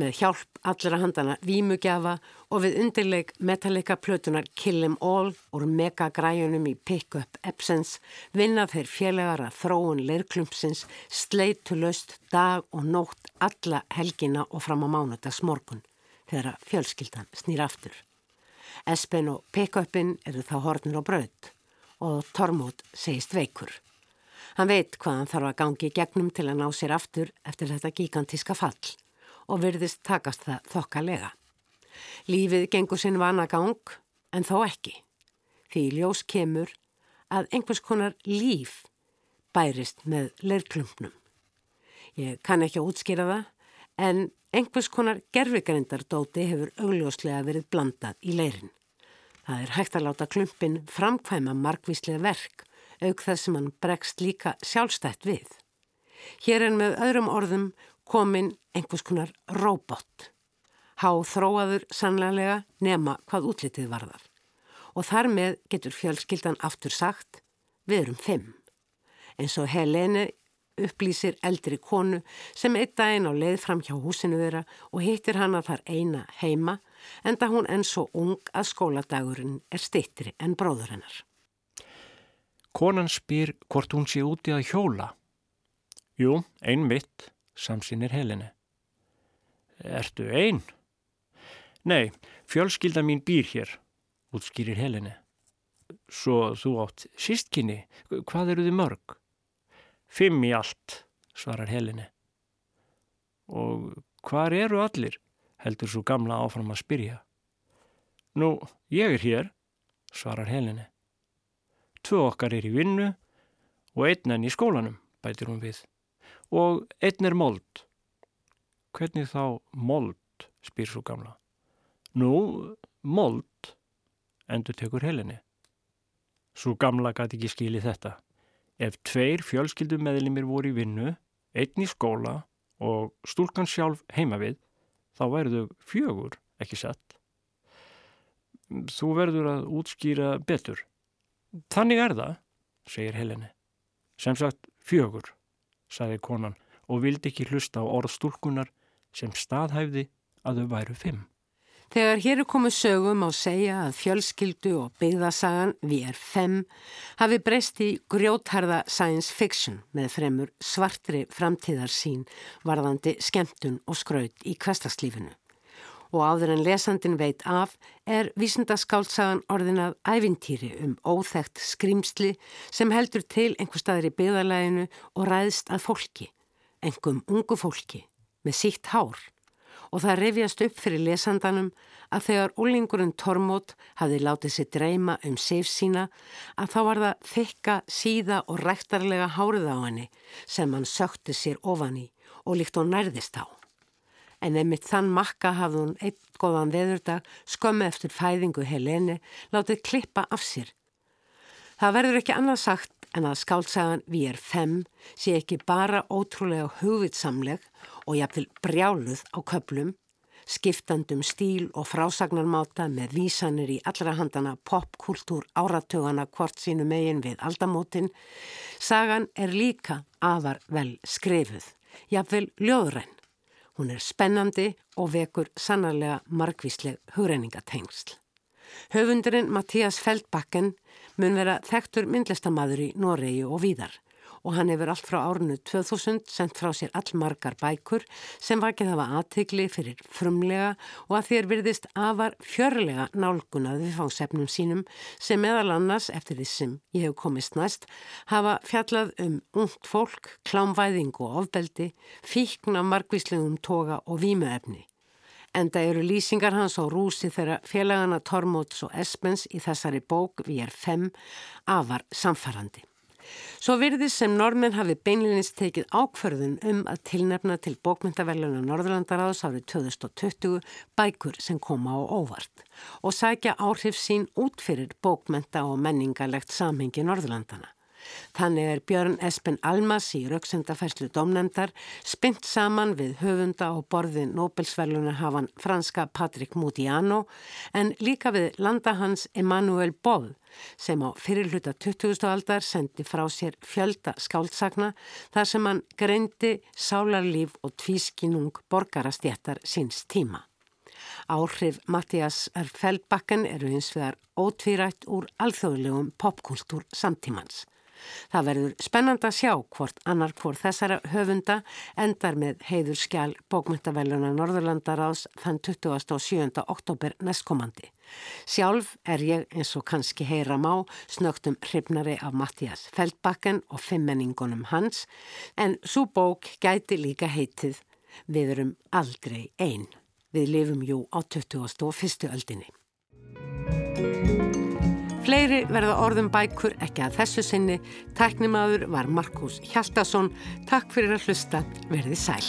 með hjálp allra handana vímugjafa og við undirleik metallica plötunar Kill 'em All úr megagræjunum í Pick-up Epsens vinna þeir félagar að þróun leirklumpsins sleitulöst dag og nótt alla helgina og fram á mánudags morgun þegar fjölskyldan snýr aftur. Espen og Pick-upin eru þá hornir og braut og Tormót segist veikur. Hann veit hvað hann þarf að gangi gegnum til að ná sér aftur eftir þetta gigantíska fall og virðist takast það þokkalega. Lífið gengur sinn vana gang en þó ekki. Því ljós kemur að einhvers konar líf bærist með leirklumpnum. Ég kann ekki að útskýra það en einhvers konar gerfigrindardóti hefur augljóslega verið blandað í leirin. Það er hægt að láta klumpin framkvæma markvíslega verk auk þess sem hann bregst líka sjálfstætt við. Hér er með öðrum orðum komin einhvers konar róbott. Há þróaður sannlega nema hvað útlitið varðar. Og þar með getur fjölskyldan aftur sagt við erum fimm. En svo Helene upplýsir eldri konu sem eitt daginn á leið fram hjá húsinu þeirra og hittir hana þar eina heima enda hún enn svo ung að skóladagurinn er stittri en bróður hennar. Konan spyr hvort hún sé úti að hjóla. Jú, ein mitt, samsýnir helinni. Ertu ein? Nei, fjölskylda mín býr hér, útskýrir helinni. Svo þú átt sístkinni, hvað eru þið mörg? Fimm í allt, svarar helinni. Og hvar eru allir? heldur svo gamla áfram að spyrja. Nú, ég er hér, svarar helinni. Tvö okkar er í vinnu og einn enn í skólanum, bætir hún við. Og einn er mold. Hvernig þá mold, spyr svo gamla. Nú, mold, endur tekur helinni. Svo gamla gæti ekki skili þetta. Ef tveir fjölskyldum meðlimir voru í vinnu, einn í skóla og stúlkan sjálf heima við, þá verður fjögur ekki sett. Þú verður að útskýra betur. Þannig er það, segir Heleni. Sem sagt fjögur, sagði konan og vildi ekki hlusta á orðstúlkunar sem staðhæfði að þau væru fimm. Þegar hér er komið sögum á segja að fjölskyldu og byggðasagan við er fem hafi breyst í grjótharða science fiction með fremur svartri framtíðarsín varðandi skemmtun og skraut í kvestastlífinu. Og áður en lesandin veit af er vísindaskáltsagan orðinað ævintýri um óþægt skrimsli sem heldur til einhver staðir í byggðalæginu og ræðst að fólki, engum ungu fólki, með sítt hár og það revjast upp fyrir lesandanum að þegar úlingurinn Tormót hafði látið sér dreyma um seif sína að þá var það þykka, síða og ræktarlega hárið á henni sem hann sökti sér ofan í og líkt og nærðist á. En einmitt þann makka hafði hún eitt góðan veðurdag skömmi eftir fæðingu Helene látið klippa af sér. Það verður ekki annað sagt en að skáltsagan Við er fem sé ekki bara ótrúlega hugvitsamleg og jafnvel brjáluð á köplum, skiptandum stíl og frásagnarmáta með vísanir í allra handana popkultúr áratögana hvort sínu megin við aldamótin, sagan er líka afar vel skrifuð, jafnvel ljóðræn. Hún er spennandi og vekur sannarlega margvísleg hugreiningatengsl. Höfundurinn Mattías Feldbakken mun vera þekktur myndlistamadur í Noregi og víðar og hann hefur allt frá árinu 2000 sendt frá sér allmargar bækur sem vakið hafa aðtegli fyrir frumlega og að þér virðist afar fjörlega nálgunað við fangsefnum sínum sem meðal annars, eftir því sem ég hef komist næst, hafa fjallað um ungt fólk, klámvæðing og ofbeldi, fíkna margvíslegum toga og vímuefni. Enda eru lýsingar hans á rúsi þegar félagana Tormóts og Espens í þessari bók við er fem afar samfærandi. Svo virðis sem normin hafi beinlinist tekið ákverðun um að tilnefna til bókmyndavellunar Norðurlandaráðs árið 2020 bækur sem koma á óvart og sækja áhrif sín út fyrir bókmynda og menningarlegt samhengi Norðurlandana. Þannig er Björn Espen Almas í rauksendafæslu domnendar spynt saman við höfunda og borði Nobelsverlunarhafan franska Patrik Modiano en líka við landahans Emanuel Boll sem á fyrirluta 20. aldar sendi frá sér fjölda skáldsagna þar sem hann greindi sálarlíf og tvískinung borgarastjættar síns tíma. Áhrif Mattias R. Feldbakken eru hins vegar ótvírætt úr alþjóðlegum popkultúr samtímans. Það verður spennand að sjá hvort annar hvort þessara höfunda endar með heiður skjál bókmyndavellunar Norðurlandaráðs þann 27. oktober næstkomandi. Sjálf er ég eins og kannski heyra má snögtum hrifnari af Mattias Feldbakken og fimmenningunum hans en svo bók gæti líka heitið Við erum aldrei einn. Við lifum jú á 21. öldinni. Fleiri verða orðum bækur ekki að þessu sinni. Tæknimaður var Markus Hjaldarsson. Takk fyrir að hlusta. Verði sæl.